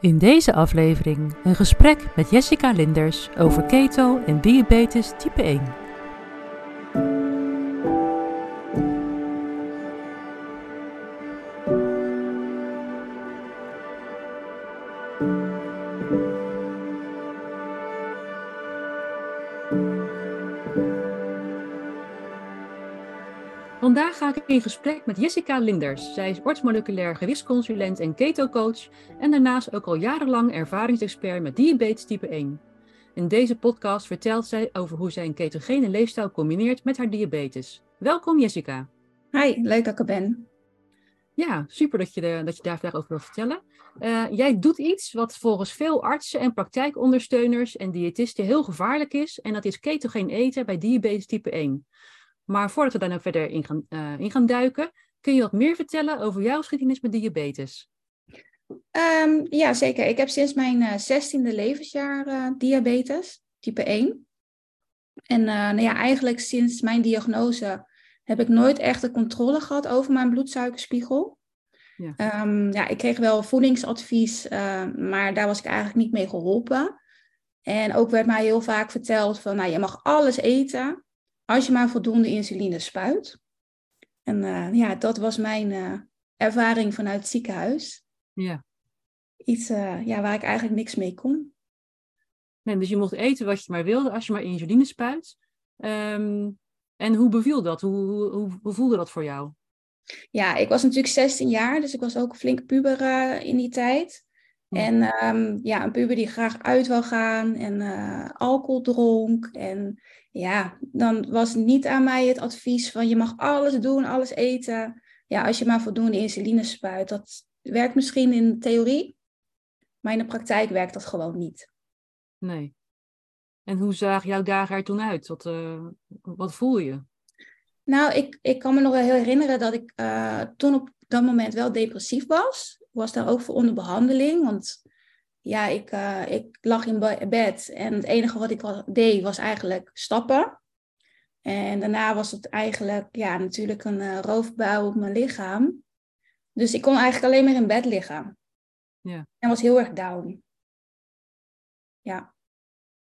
In deze aflevering een gesprek met Jessica Linders over keto en diabetes type 1. Ik in gesprek met Jessica Linders. Zij is ortsmoleculair gewichtsconsulent en keto-coach en daarnaast ook al jarenlang ervaringsexpert met diabetes type 1. In deze podcast vertelt zij over hoe zij een ketogene leefstijl combineert met haar diabetes. Welkom Jessica. Hi, leuk dat ik er ben. Ja, super dat je, de, dat je daar vandaag over wil vertellen. Uh, jij doet iets wat volgens veel artsen en praktijkondersteuners en diëtisten heel gevaarlijk is. En dat is ketogeen eten bij diabetes type 1. Maar voordat we daar nou verder in gaan, uh, in gaan duiken, kun je wat meer vertellen over jouw geschiedenis met diabetes? Um, ja, zeker. Ik heb sinds mijn uh, zestiende levensjaar uh, diabetes, type 1. En nou ja, eigenlijk sinds mijn diagnose heb ik nooit echt de controle gehad over mijn bloedsuikerspiegel. Ja. Um, ja, ik kreeg wel voedingsadvies, maar daar was ik eigenlijk niet mee geholpen. En ook werd mij heel vaak verteld van, nou, je mag alles eten, als je maar voldoende insuline spuit. En uh, ja, dat was mijn uh, ervaring vanuit het ziekenhuis. Ja. Iets uh, ja, waar ik eigenlijk niks mee kon. Nee, dus je mocht eten wat je maar wilde als je maar insuline spuit. Um, en hoe beviel dat? Hoe, hoe, hoe, hoe, voelde dat voor jou? Ja, ik was natuurlijk 16 jaar, dus ik was ook flink puber in die tijd. Ja. En um, ja, een puber die graag uit wil gaan en alcohol dronk. En ja, dan was niet aan mij het advies van je mag alles doen, alles eten. Ja, als je maar voldoende insuline spuit. Dat werkt misschien in theorie, maar in de praktijk werkt dat gewoon niet. Nee. En hoe zag jouw dagen er toen uit? Wat, uh, wat voel je? Nou, ik, ik kan me nog wel heel herinneren dat ik uh, toen op dat moment wel depressief was. Ik was daar ook voor onder behandeling, want ja, ik, uh, ik lag in bed en het enige wat ik deed was eigenlijk stappen. En daarna was het eigenlijk ja, natuurlijk een uh, roofbouw op mijn lichaam. Dus ik kon eigenlijk alleen maar in bed liggen. Ja. En was heel erg down. Ja.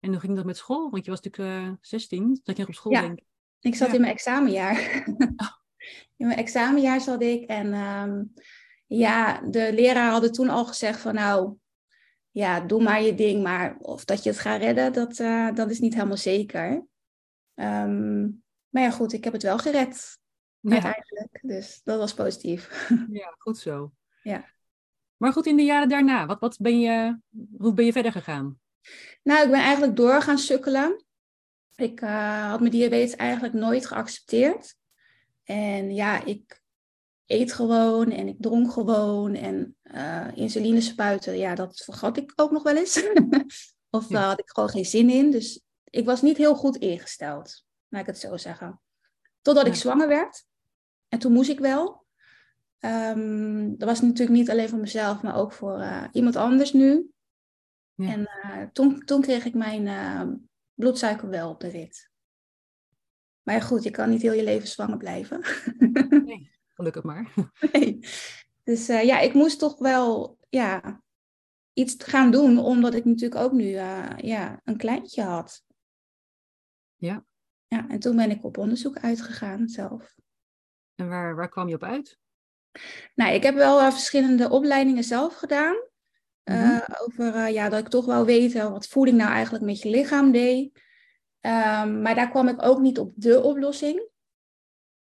En hoe ging dat met school? Want je was natuurlijk uh, 16, dat je nog op school ja. denk ik. zat ja. in mijn examenjaar. Oh. in mijn examenjaar zat ik. En um, ja, de leraar hadden toen al gezegd van nou, ja, doe maar je ding, maar of dat je het gaat redden, dat, uh, dat is niet helemaal zeker. Um, maar ja, goed, ik heb het wel gered ja. uiteindelijk. Dus dat was positief. Ja, goed zo. Ja. Maar goed, in de jaren daarna, wat, wat ben je, hoe ben je verder gegaan? Nou, ik ben eigenlijk door gaan sukkelen. Ik uh, had mijn diabetes eigenlijk nooit geaccepteerd. En ja, ik eet gewoon en ik dronk gewoon. En uh, insuline spuiten, ja, dat vergat ik ook nog wel eens. of daar ja. had ik gewoon geen zin in. Dus ik was niet heel goed ingesteld, laat ik het zo zeggen. Totdat ja. ik zwanger werd. En toen moest ik wel. Um, dat was natuurlijk niet alleen voor mezelf, maar ook voor uh, iemand anders nu. Ja. En toen, toen kreeg ik mijn uh, bloedsuiker wel op de rit. Maar goed, je kan niet heel je leven zwanger blijven. nee, gelukkig maar. nee. Dus uh, ja, ik moest toch wel ja, iets gaan doen, omdat ik natuurlijk ook nu uh, ja, een kleintje had. Ja. Ja, en toen ben ik op onderzoek uitgegaan zelf. En waar, waar kwam je op uit? Nou, ik heb wel uh, verschillende opleidingen zelf gedaan. Mm-hmm. over ja, dat ik toch wel weet wat voeding nou eigenlijk met je lichaam deed. Um, maar daar kwam ik ook niet op de oplossing.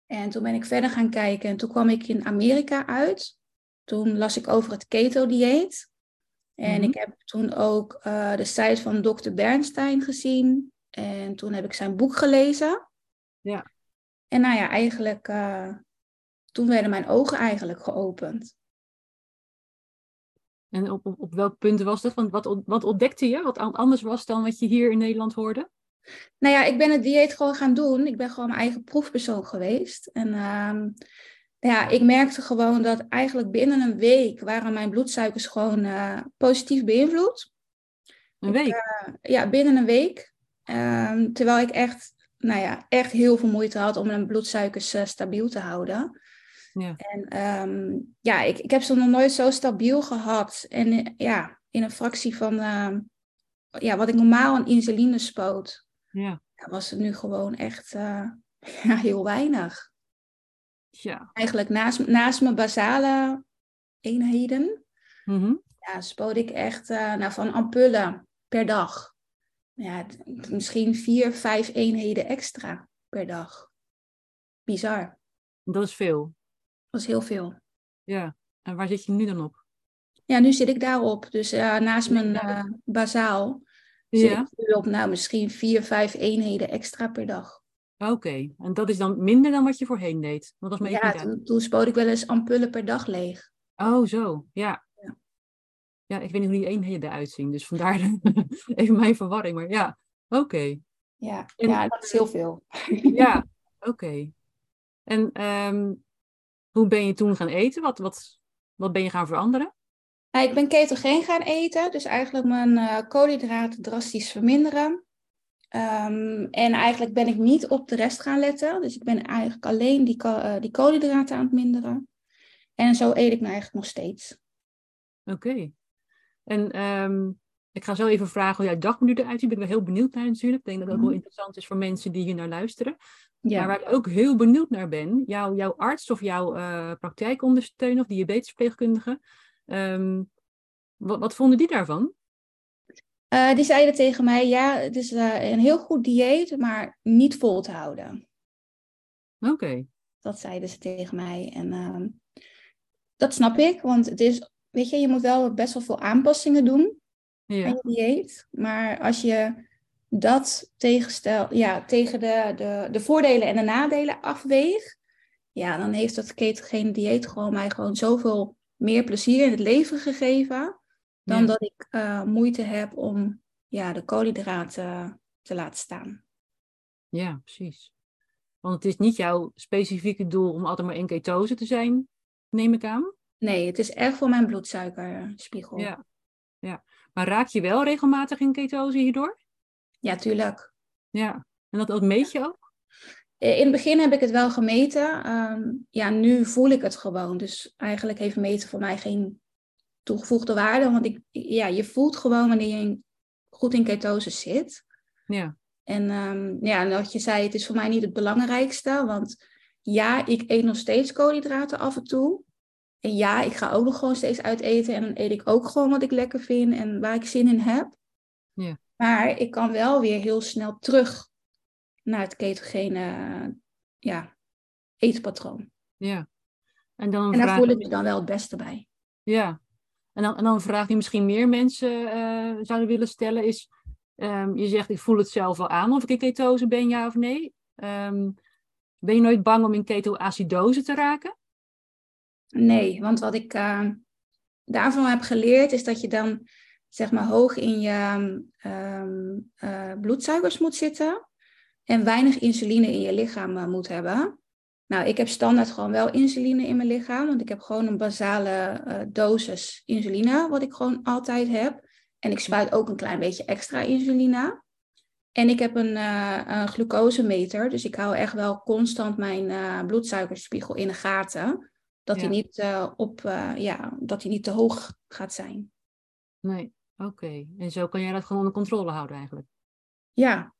En toen ben ik verder gaan kijken en toen kwam ik in Amerika uit. Toen las ik over het keto-dieet. En mm-hmm. ik heb toen ook uh, de site van Dr. Bernstein gezien. En toen heb ik zijn boek gelezen. Ja. En nou ja, eigenlijk, uh, toen werden mijn ogen eigenlijk geopend. En op, op, op welk punt was dat? Want wat, wat ontdekte je wat anders was dan wat je hier in Nederland hoorde? Nou ja, ik ben het dieet gewoon gaan doen. Ik ben gewoon mijn eigen proefpersoon geweest. En uh, ja, ik merkte gewoon dat eigenlijk binnen een week waren mijn bloedsuikers gewoon uh, positief beïnvloed. Een week? Ik, uh, ja, binnen een week. Uh, terwijl ik echt, nou ja, echt heel veel moeite had om mijn bloedsuikers uh, stabiel te houden. Ja. En um, ja, ik, ik heb ze nog nooit zo stabiel gehad. En ja, in een fractie van ja, wat ik normaal aan insuline spoot. Ja. Was het nu gewoon echt uh, ja, heel weinig. Ja. Eigenlijk naast, naast mijn basale eenheden, Mhm. ja, spoot ik echt uh, nou, van ampullen per dag. Ja, misschien vier, vijf eenheden extra per dag. Bizar. Dat is veel. Dat is heel veel. Ja. En waar zit je nu dan op? Ja, nu zit ik daarop. Dus uh, naast mijn uh, bazaal zit Ja. ik op nou, misschien vier, vijf eenheden extra per dag. Oké. En dat is dan minder dan wat je voorheen deed? Want dat me Ja, niet toen, toen spoot ik wel eens ampullen per dag leeg. Oh, zo. Ja. Ja. Ja, ik weet niet hoe die eenheden eruit zien. Dus vandaar even mijn verwarring. Maar ja, oké. Ja, En- ja dat is heel veel. Ja, oké. En ehm, hoe ben je toen gaan eten? Wat, wat, wat ben je gaan veranderen? Ja, ik ben ketogeen gaan eten, dus eigenlijk mijn eh, koolhydraten drastisch verminderen. Ehm, en eigenlijk ben ik niet op de rest gaan letten. Dus ik ben eigenlijk alleen die, eh, die koolhydraten aan het minderen. En zo eet ik nou eigenlijk nog steeds. Oké. En ehm, ik ga zo even vragen hoe jouw dagmenu eruit ziet. Ik ben wel heel benieuwd naar natuurlijk. Ik denk dat het ook wel Mhm. interessant is voor mensen die hier naar luisteren. Ja. Maar waar ik ook heel benieuwd naar ben, jouw, jouw arts of jouw eh, praktijkondersteuner of diabetesverpleegkundige, ehm, wat, wat vonden die daarvan? Eh, die zeiden tegen mij, ja, het is eh, een heel goed dieet, maar niet vol te houden. Oké, Dat zeiden ze tegen mij. En ehm, dat snap ik, want het is, weet je, je moet wel best wel veel aanpassingen doen. aan ja, je dieet. Maar als je dat tegenstel, ja, tegen de, de, de voordelen en de nadelen afweegt, ja, dan heeft dat ketogene dieet gewoon mij gewoon zoveel meer plezier in het leven gegeven, dan Ja. dat ik eh, moeite heb om ja, de koolhydraten te laten staan. ja, precies. Want het is niet jouw specifieke doel om altijd maar in ketose te zijn, neem ik aan. Nee, het is echt voor mijn bloedsuikerspiegel. Ja, ja. Maar raak je wel regelmatig in ketose hierdoor? ja tuurlijk. Ja. En dat, dat meet je ook? Eh, In het begin heb ik het wel gemeten. Ehm, ja, nu voel ik het gewoon. Dus eigenlijk heeft meten voor mij geen toegevoegde waarde. Want ik, ja, je voelt gewoon wanneer je goed in ketose zit. Ja, En ehm, ja, wat je zei, het is voor mij niet het belangrijkste. Want ja, ik eet nog steeds koolhydraten af en toe. En ja, ik ga ook nog gewoon steeds uit eten. En dan eet ik ook gewoon wat ik lekker vind en waar ik zin in heb. Ja. Maar ik kan wel weer heel snel terug naar het ketogene ja, eetpatroon. ja. En dan En daar vraag... voel ik me dan wel het beste bij. Ja, en dan, en dan een vraag die misschien meer mensen eh, zouden willen stellen is, ehm, je zegt ik voel het zelf wel aan of ik in ketose ben, ja of nee. Ehm, ben je nooit bang om in ketoacidose te raken? Nee, want wat ik eh, daarvan heb geleerd is dat je dan zeg maar hoog in je eh, bloedsuikers moet zitten en weinig insuline in je lichaam eh, moet hebben. Nou, ik heb standaard gewoon wel insuline in mijn lichaam, want ik heb gewoon een basale eh, dosis insuline, wat ik gewoon altijd heb. En ik spuit ook een klein beetje extra insuline. En ik heb een, eh, een glucosemeter, dus ik hou echt wel constant mijn eh, bloedsuikerspiegel in de gaten. Dat, Ja. hij niet, eh, op, ja, dat hij niet te hoog gaat zijn. Nee, oké. En zo kan jij dat gewoon onder controle houden eigenlijk. Ja,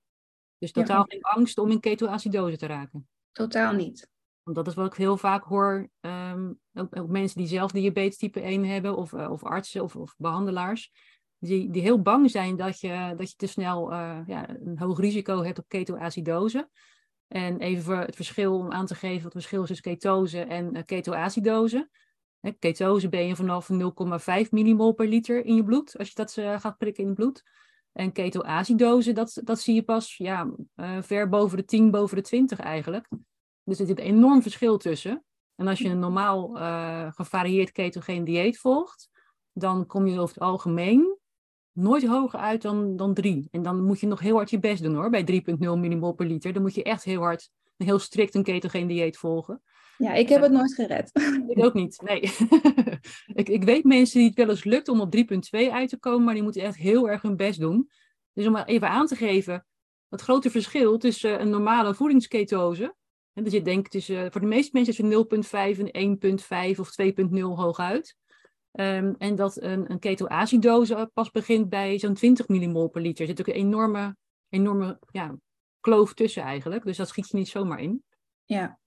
Dus totaal geen angst om in ketoacidose te raken. totaal niet. Want dat is wat ik heel vaak hoor, ehm, ook, ook mensen die zelf diabetes type 1 hebben, of, eh, of artsen of, of behandelaars, die, die heel bang zijn dat je, dat je te snel eh, ja, een hoog risico hebt op ketoacidose. En even voor het verschil om aan te geven wat het verschil is tussen ketose en eh, ketoacidose. Hè, ketose ben je vanaf 0,5 millimol per liter in je bloed, als je dat gaat prikken in het bloed. En ketoacidose, dat, dat zie je pas ja, eh, ver boven de 10, boven de 20 eigenlijk. Dus er zit een enorm verschil tussen. En als je een normaal eh, gevarieerd ketogeen dieet volgt, dan kom je over het algemeen nooit hoger uit dan, dan 3. En dan moet je nog heel hard je best doen hoor, bij 3,0 millimol per liter. Dan moet je echt heel hard, heel strikt een ketogeen dieet volgen. Ja, ik heb het nooit gered. Ik ook niet, nee. ik, ik weet mensen die het wel eens lukt om op 3,2 uit te komen, maar die moeten echt heel erg hun best doen. Dus om maar even aan te geven, het grote verschil tussen een normale voedingsketose, en dus je denkt tussen, voor de meeste mensen is het 0,5 en 1,5 of 2,0 hooguit. Ehm, en dat een, een ketoacidoze pas begint bij zo'n 20 millimol per liter. Er zit ook een enorme, enorme ja, kloof tussen eigenlijk. Dus dat schiet je niet zomaar in. Ja.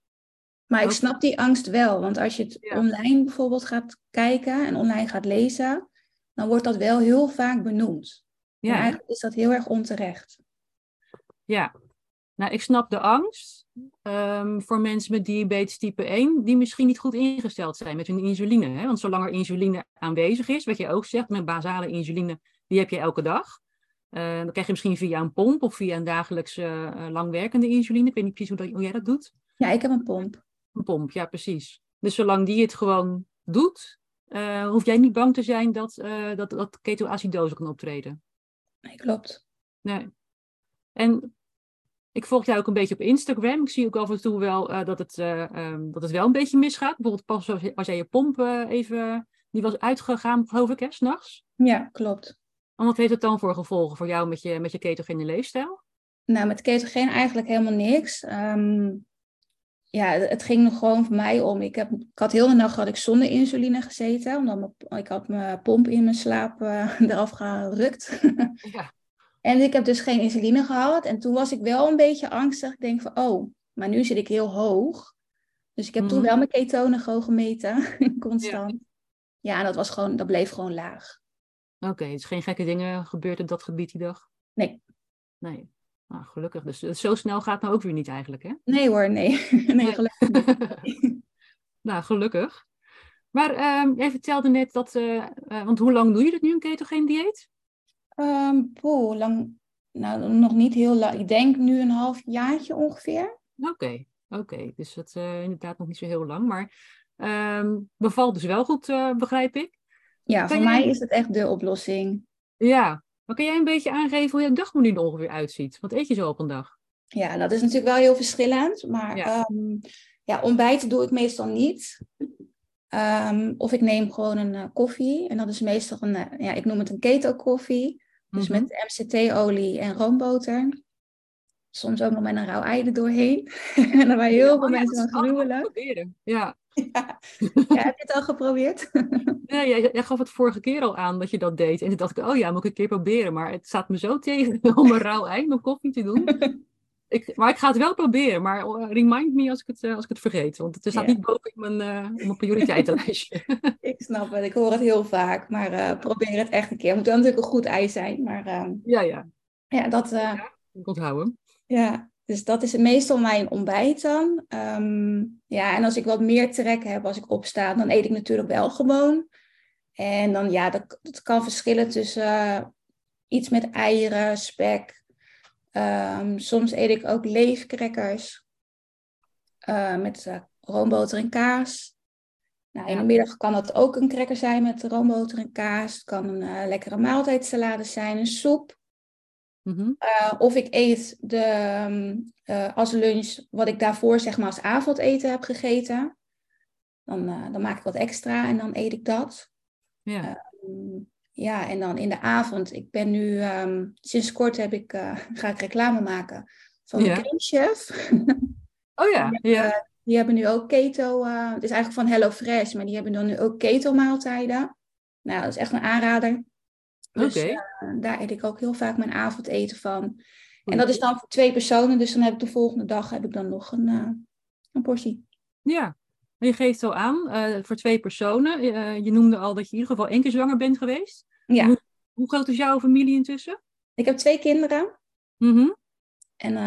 Maar ik snap die angst wel. Want als je het online bijvoorbeeld gaat kijken en online gaat lezen, dan wordt dat wel heel vaak benoemd. Ja. En eigenlijk is dat heel erg onterecht. Ja, nou, ik snap de angst um, voor mensen met diabetes type 1, die misschien niet goed ingesteld zijn met hun insuline. Hè? Want zolang er insuline aanwezig is, wat je ook zegt, met basale insuline, die heb je elke dag. Uh, dan krijg je misschien via een pomp of via een dagelijkse uh, langwerkende insuline. Ik weet niet precies hoe, dat, hoe, jij dat doet. Ja, ik heb een pomp. Een pomp, ja, precies. Dus zolang die het gewoon doet, uh, hoef jij niet bang te zijn dat, dat, dat ketoacidose kan optreden. Nee, klopt. Nee. En ik volg jou ook een beetje op Instagram. Ik zie ook af en toe wel uh, dat, het, uh, um, dat het wel een beetje misgaat. Bijvoorbeeld pas was jij je pomp uh, even... Die was uitgegaan, geloof ik, hè, s'nachts? Ja, klopt. En wat heeft het dan voor gevolgen voor jou met je, met je ketogene leefstijl? Nou, met ketogeen eigenlijk helemaal niks. Um, ja, het ging er gewoon voor mij om. Ik, heb, ik had heel de nacht had ik zonder insuline gezeten. Omdat ik had mijn pomp in mijn slaap eraf gerukt. Ja. En ik heb dus geen insuline gehad. En toen was ik wel een beetje angstig. Ik denk van, oh, maar nu zit ik heel hoog. Dus ik heb toen mhm. wel mijn ketonen gewoon gemeten, constant. Ja. ja, en dat, was gewoon, dat bleef gewoon laag. Oké, okay, dus geen gekke dingen gebeurd op dat gebied die dag? Nee. Nee. Nou, gelukkig. Dus zo snel gaat het nou ook weer niet eigenlijk, hè? Nee hoor, nee. nee, gelukkig nou, gelukkig. Maar uh, jij vertelde net dat... Uh, want hoe lang doe je dat nu, een ketogeen dieet? Um, lang, nou, nog niet heel lang. Ik denk nu een half jaartje ongeveer. Oké, oké. Dus dat is uh, inderdaad nog niet zo heel lang. Maar um, bevalt dus wel goed, begrijp ik. Ja, voor mij is het echt de oplossing. Ja, maar kan jij een beetje aangeven hoe je dag er ongeveer uitziet? Wat eet je zo op een dag? Ja, dat is natuurlijk wel heel verschillend. Maar ja, um, ja ontbijten doe ik meestal niet. Um, of ik neem gewoon een uh, koffie. En dat is meestal een, uh, ja, ik noem het een keto koffie. Dus mhm. met MCT-olie en roomboter. Soms ook nog met een rauw ei er doorheen. en dan waren heel veel oh mensen van gruwelen. Ja. Ja. ja. heb je het al geprobeerd? ja, jij, jij, gaf het vorige keer al aan dat je dat deed. En toen dacht ik, oh ja, moet ik een keer proberen. Maar het staat me zo tegen om een rauw ei mijn koffie te doen. ik, maar ik ga het wel proberen. Maar eh, remind me als ik het, eh, als ik het vergeet. Want het staat niet boven in mijn, uh, mijn prioriteitenlijstje. ik snap het. Ik hoor het heel vaak. Maar uh, probeer het echt een keer. Het moet wel natuurlijk een goed ei zijn. Maar, uh, ja, ja. Ja, dat... Uh, ja, ik onthouden. Ja, dus dat is meestal mijn ontbijt dan. Um, ja, en als ik wat meer trek heb als ik opsta, dan eet ik natuurlijk wel gewoon. En dan, ja, dat, dat kan verschillen tussen iets met eieren, spek, Um, soms eet ik ook leefcrackers uh, met uh, roomboter en kaas. Nou, in de middag kan dat ook een cracker zijn met roomboter en kaas. Het kan een lekkere maaltijdsalade zijn, een soep. Mm -hmm. of ik eet de, um, als lunch wat ik daarvoor zeg maar als avondeten heb gegeten. Dan, dan maak ik wat extra en dan eet ik dat. Ja. Um, ja, en dan in de avond, ik ben nu, um, sinds kort heb ik, ga ik reclame maken van ja. de Chef. Oh ja, die, ja. Die hebben nu ook keto, het is eigenlijk van Hello Fresh, maar die hebben dan nu ook keto maaltijden. Nou, dat is echt een aanrader. Dus okay. daar eet ik ook heel vaak mijn avondeten van. En dat is dan voor twee personen, dus dan heb ik de volgende dag heb ik dan nog een, een portie. Ja, je geeft al aan, uh, voor twee personen. Uh, je noemde al dat je in ieder geval één keer zwanger bent geweest. Ja. Hoe, hoe groot is jouw familie intussen? Ik heb twee kinderen. Mm -hmm. en,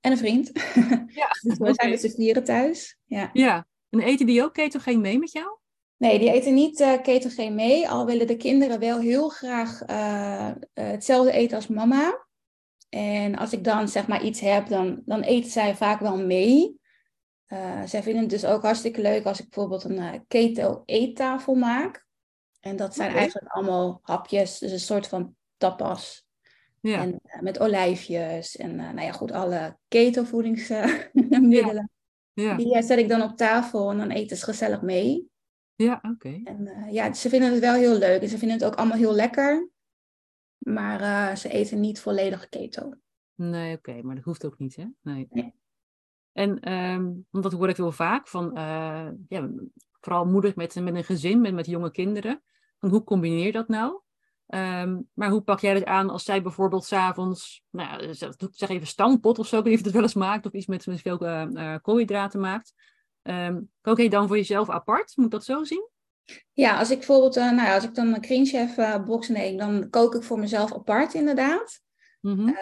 en een vriend. Ja. dus we zijn met z'n vieren thuis. Ja. ja. En eten die ook ketogeen mee met jou? Nee, die eten niet uh, ketogeen mee. Al willen de kinderen wel heel graag hetzelfde eten als mama. En als ik dan zeg maar iets heb, dan, dan eten zij vaak wel mee. Uh, zij vinden het dus ook hartstikke leuk als ik bijvoorbeeld een uh, keto eettafel maak. En dat zijn okay. eigenlijk allemaal hapjes, dus een soort van tapas. Ja. En met olijfjes en nou ja, goed, alle keto voedingsmiddelen. Ja. ja. Die zet ik dan op tafel en dan eten ze gezellig mee. Ja, oké. Okay. En ja, ze vinden het wel heel leuk en ze vinden het ook allemaal heel lekker. Maar ze eten niet volledig keto. Nee, oké, okay, maar dat hoeft ook niet, hè? Nee. nee. En um, dat hoor ik heel vaak van, uh, ja, vooral moeders met, met een gezin, met, met jonge kinderen. Van hoe combineer je dat nou? Ehm, maar hoe pak jij het aan als zij bijvoorbeeld s'avonds, nou zeg even stampot of zo, ik weet niet of het wel eens maakt, of iets met, met veel uh, koolhydraten maakt. Um, kook je dan voor jezelf apart? Moet dat zo zien? Ja, als ik bijvoorbeeld, uh, nou ja, als ik dan een Green Chef uh, box neem, dan kook ik voor mezelf apart inderdaad. Mm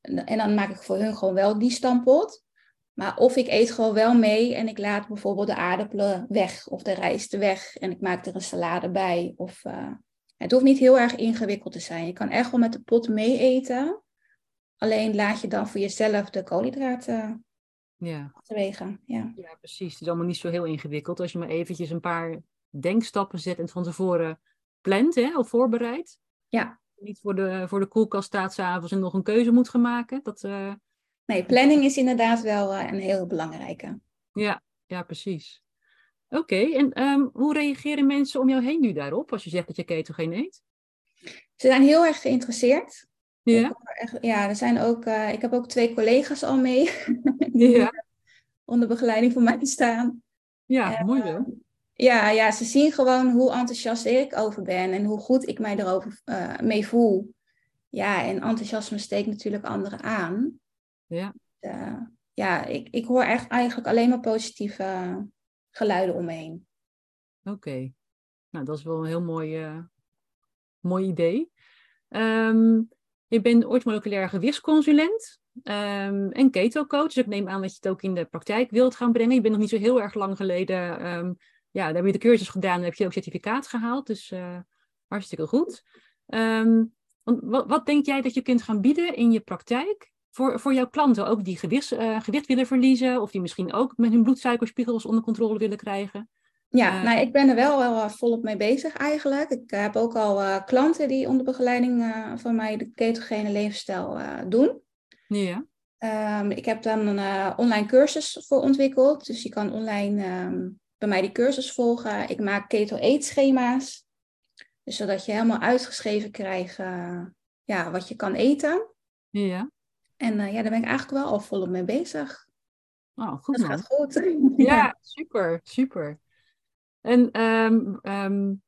en dan maak ik voor hun gewoon wel die stampot. Maar of ik eet gewoon wel mee en ik laat bijvoorbeeld de aardappelen weg of de rijst weg en ik maak er een salade bij. Of, uh, het hoeft niet heel erg ingewikkeld te zijn. Je kan echt wel met de pot mee eten. Alleen laat je dan voor jezelf de koolhydraten ja. wegen. Ja. ja, precies. Het is allemaal niet zo heel ingewikkeld. Als je maar eventjes een paar denkstappen zet en van tevoren plant hè, of voorbereidt. Ja. Niet voor de, voor de koelkast staat s'avonds en nog een keuze moet gaan maken. Dat, uh... Nee, planning is inderdaad wel uh, een heel belangrijke. Ja, ja precies. Oké, en um, hoe reageren mensen om jou heen nu daarop, als je zegt dat je ketogeen eet? Ze zijn heel erg geïnteresseerd. Ja? Echt, ja, er zijn ook, uh, ik heb ook twee collega's al mee. ja. onder begeleiding van mij staan. Ja, mooi zo. Ja, ja, ze zien gewoon hoe enthousiast ik over ben en hoe goed ik mij erover uh, mee voel. Ja, en enthousiasme steekt natuurlijk anderen aan. Ja. Uh, ja, ik, ik hoor echt eigenlijk alleen maar positieve geluiden omheen. Oké, nou dat is wel een heel mooi, mooi idee. Um, je bent ooit moleculair gewichtsconsulent um, en keto-coach. Dus ik neem aan dat je het ook in de praktijk wilt gaan brengen. Je bent nog niet zo heel erg lang geleden um, ja, daar heb je de cursus gedaan en heb je ook certificaat gehaald. Dus uh, hartstikke goed. Um, wat, wat, denk jij dat je kunt gaan bieden in je praktijk voor, voor jouw klanten? Ook die gewicht, uh, gewicht willen verliezen of die misschien ook met hun bloedsuikerspiegels onder controle willen krijgen? Ja, uh, nou, ik ben er wel, wel volop mee bezig eigenlijk. Ik heb ook al klanten die onder begeleiding van mij de ketogene levensstijl doen. Ja. Um, ik heb dan een online cursus voor ontwikkeld. Dus je kan online um, bij mij die cursus volgen. Ik maak keto-eetschema's. Dus zodat je helemaal uitgeschreven krijgt uh, ja, wat je kan eten. Ja. En uh, ja, daar ben ik eigenlijk wel al volop mee bezig. Oh, goed Dat man. gaat goed. ja, super, super. En um, um,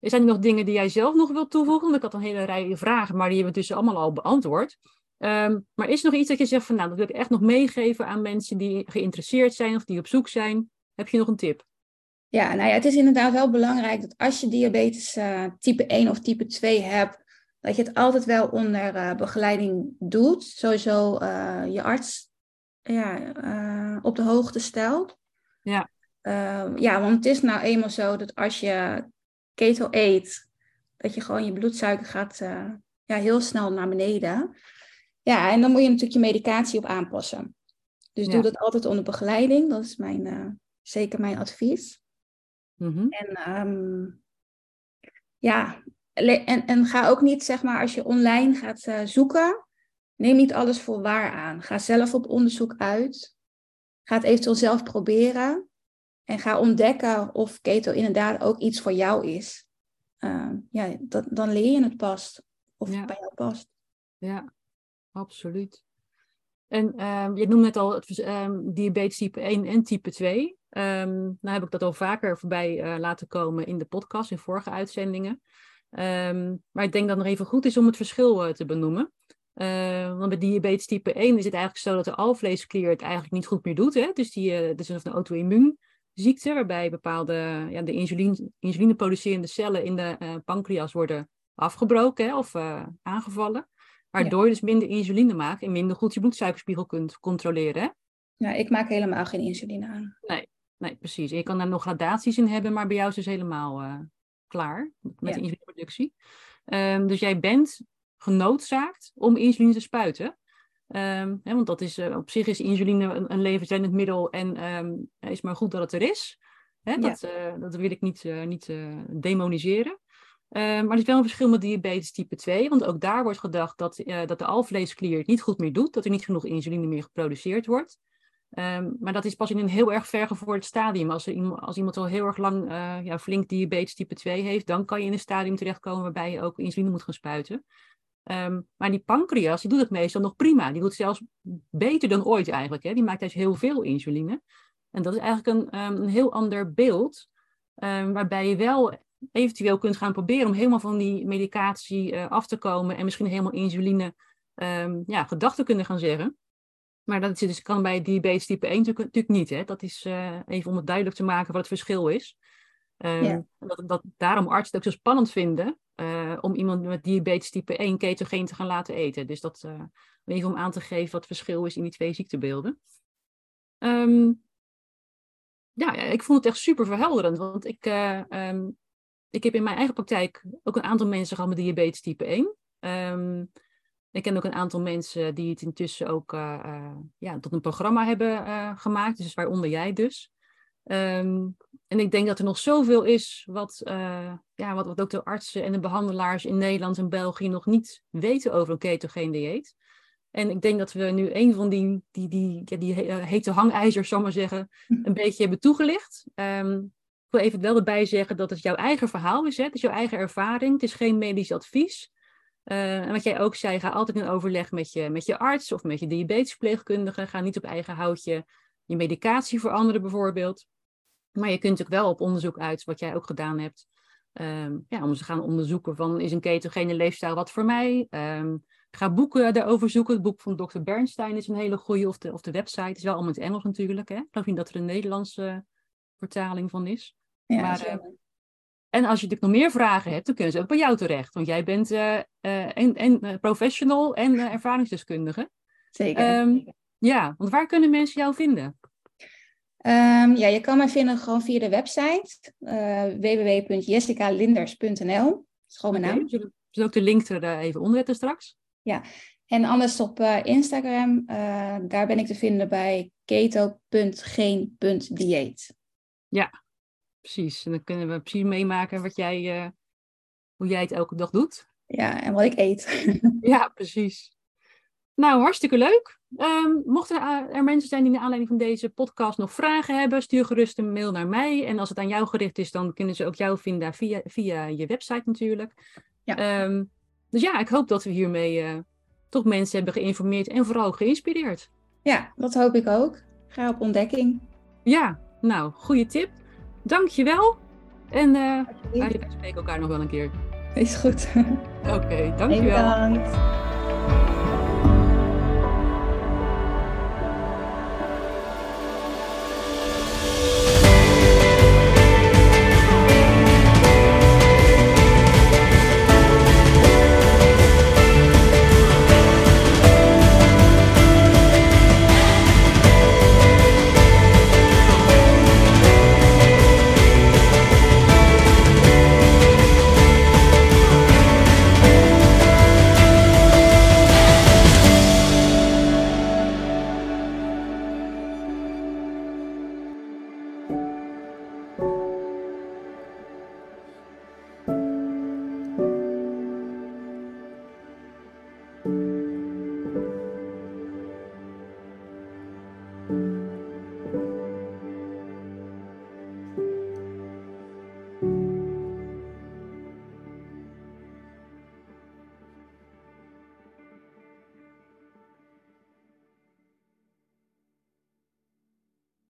zijn er nog dingen die jij zelf nog wilt toevoegen? Want ik had een hele rij vragen, maar die hebben we dus allemaal al beantwoord. Um, maar is er nog iets dat je zegt van, nou, dat wil ik echt nog meegeven aan mensen die geïnteresseerd zijn of die op zoek zijn? Heb je nog een tip? Ja, nou ja, het is inderdaad wel belangrijk dat als je diabetes uh, type 1 of type 2 hebt, dat je het altijd wel onder uh, begeleiding doet. Sowieso uh, je arts ja, op de hoogte stelt. Ja. Ehm, ja, want het is nou eenmaal zo dat als je keto eet, dat je gewoon je bloedsuiker gaat ja, heel snel naar beneden. Ja, en dan moet je natuurlijk je medicatie op aanpassen. Dus ja. doe dat altijd onder begeleiding. Dat is mijn zeker mijn advies. Mm-hmm. En um, ja, en, en ga ook niet, zeg maar, als je online gaat uh, zoeken, neem niet alles voor waar aan. Ga zelf op onderzoek uit. Ga het eventueel zelf proberen. En ga ontdekken of keto inderdaad ook iets voor jou is. Uh, ja, dat, dan leer je het past. Of ja. het bij jou past. Ja, absoluut. En um, je noemde net al het, um, diabetes type 1 en type 2. Um, nou heb ik dat al vaker voorbij uh, laten komen in de podcast, in vorige uitzendingen. Maar ik denk dat het nog even goed is om het verschil uh, te benoemen. Uh, want bij diabetes type 1 is het eigenlijk zo dat de alvleesklier het eigenlijk niet goed meer doet. Hè? Dus die, het is een auto-immuunziekte waarbij bepaalde ja, de insuline, insulineproducerende cellen in de pancreas worden afgebroken hè, of aangevallen. Waardoor ja. je dus minder insuline maakt en minder goed je bloedsuikerspiegel kunt controleren. Hè? Ja, ik maak helemaal geen insuline aan. Nee, nee precies. Je kan daar nog gradaties in hebben, maar bij jou is het dus helemaal uh, klaar met ja. de insulineproductie. Um, dus jij bent genoodzaakt om insuline te spuiten. Um, hè, want dat is, uh, op zich is insuline een, een levensreddend middel en um, is maar goed dat het er is. Hè, dat, ja. uh, dat wil ik niet, niet demoniseren. Uh, maar er is wel een verschil met diabetes type 2, want ook daar wordt gedacht dat, dat de alvleesklier het niet goed meer doet, dat er niet genoeg insuline meer geproduceerd wordt. Um, maar dat is pas in een heel erg vergevorderd stadium. Als, er, als iemand al heel erg lang ja, flink diabetes type 2 heeft, dan kan je in een stadium terechtkomen waarbij je ook insuline moet gaan spuiten. Um, maar die pancreas, die doet het meestal nog prima. Die doet zelfs beter dan ooit eigenlijk. Hè? Die maakt juist heel veel insuline. En dat is eigenlijk een, ehm, een heel ander beeld, ehm, waarbij je wel eventueel kunt gaan proberen om helemaal van die medicatie uh, af te komen en misschien helemaal insuline ja, gedachten kunnen gaan zeggen. Maar dat is, dus, kan bij diabetes type 1 natuurlijk, natuurlijk niet. Hè? Dat is uh, even om het duidelijk te maken wat het verschil is. Um, dat, dat daarom artsen het ook zo spannend vinden uh, om iemand met diabetes type 1 ketogeen te gaan laten eten. Dus dat uh, even om aan te geven wat het verschil is in die twee ziektebeelden. Um, ja, ik vond het echt super verhelderend, want ik, uh, um, ik heb in mijn eigen praktijk ook een aantal mensen gehad met diabetes type 1. Um, ik ken ook een aantal mensen die het intussen ook ja, tot een programma hebben gemaakt, dus waaronder jij dus. Um, en ik denk dat er nog zoveel is wat, uh, ja, wat, wat ook de artsen en de behandelaars in Nederland en België nog niet weten over een ketogeen dieet. En ik denk dat we nu een van die, die, die, ja, die hete hangijzers, zal maar zeggen, een beetje hebben toegelicht. Um, ik wil even wel erbij zeggen dat het jouw eigen verhaal is. Hè? Het is jouw eigen ervaring. Het is geen medisch advies. Uh, en wat jij ook zei, ga altijd in overleg met je, met je arts of met je diabetesverpleegkundige. Ga niet op eigen houtje je medicatie veranderen bijvoorbeeld. Maar je kunt ook wel op onderzoek uit, wat jij ook gedaan hebt, um, ja, om ze gaan onderzoeken van is een ketogene leefstijl wat voor mij? Um, ga boeken daarover zoeken. Het boek van Dr. Bernstein is een hele goede, of de, of de website is wel allemaal in het Engels natuurlijk. Hè? Ik geloof niet dat er een Nederlandse vertaling van is. Ja, maar, uh, en als je natuurlijk nog meer vragen hebt, dan kunnen ze ook bij jou terecht. Want jij bent uh, en, en professional en ervaringsdeskundige. Zeker. Um, ja, want waar kunnen mensen jou vinden? Um, ja, je kan mij vinden gewoon via de website uh, www.jessicalinders.nl. Dat is gewoon mijn naam. Zullen we ook de link er uh, even onder zetten straks? Ja, en anders op uh, Instagram, daar ben ik te vinden bij keto.geen.dieet. Ja, precies. En dan kunnen we precies meemaken wat jij, hoe jij het elke dag doet. Ja, en wat ik eet. ja, precies. Nou, hartstikke leuk. Um, mochten er mensen zijn die naar aanleiding van deze podcast nog vragen hebben, stuur gerust een mail naar mij. En als het aan jou gericht is, dan kunnen ze ook jou vinden via, via je website natuurlijk. Ja. Um, dus ja, ik hoop dat we hiermee uh, toch mensen hebben geïnformeerd en vooral geïnspireerd. Ja, dat hoop ik ook. Ga op ontdekking. Ja, nou, goede tip. Dankjewel. En uh, wij spreken elkaar nog wel een keer. Is goed. Oké, okay, dankjewel. Bedankt.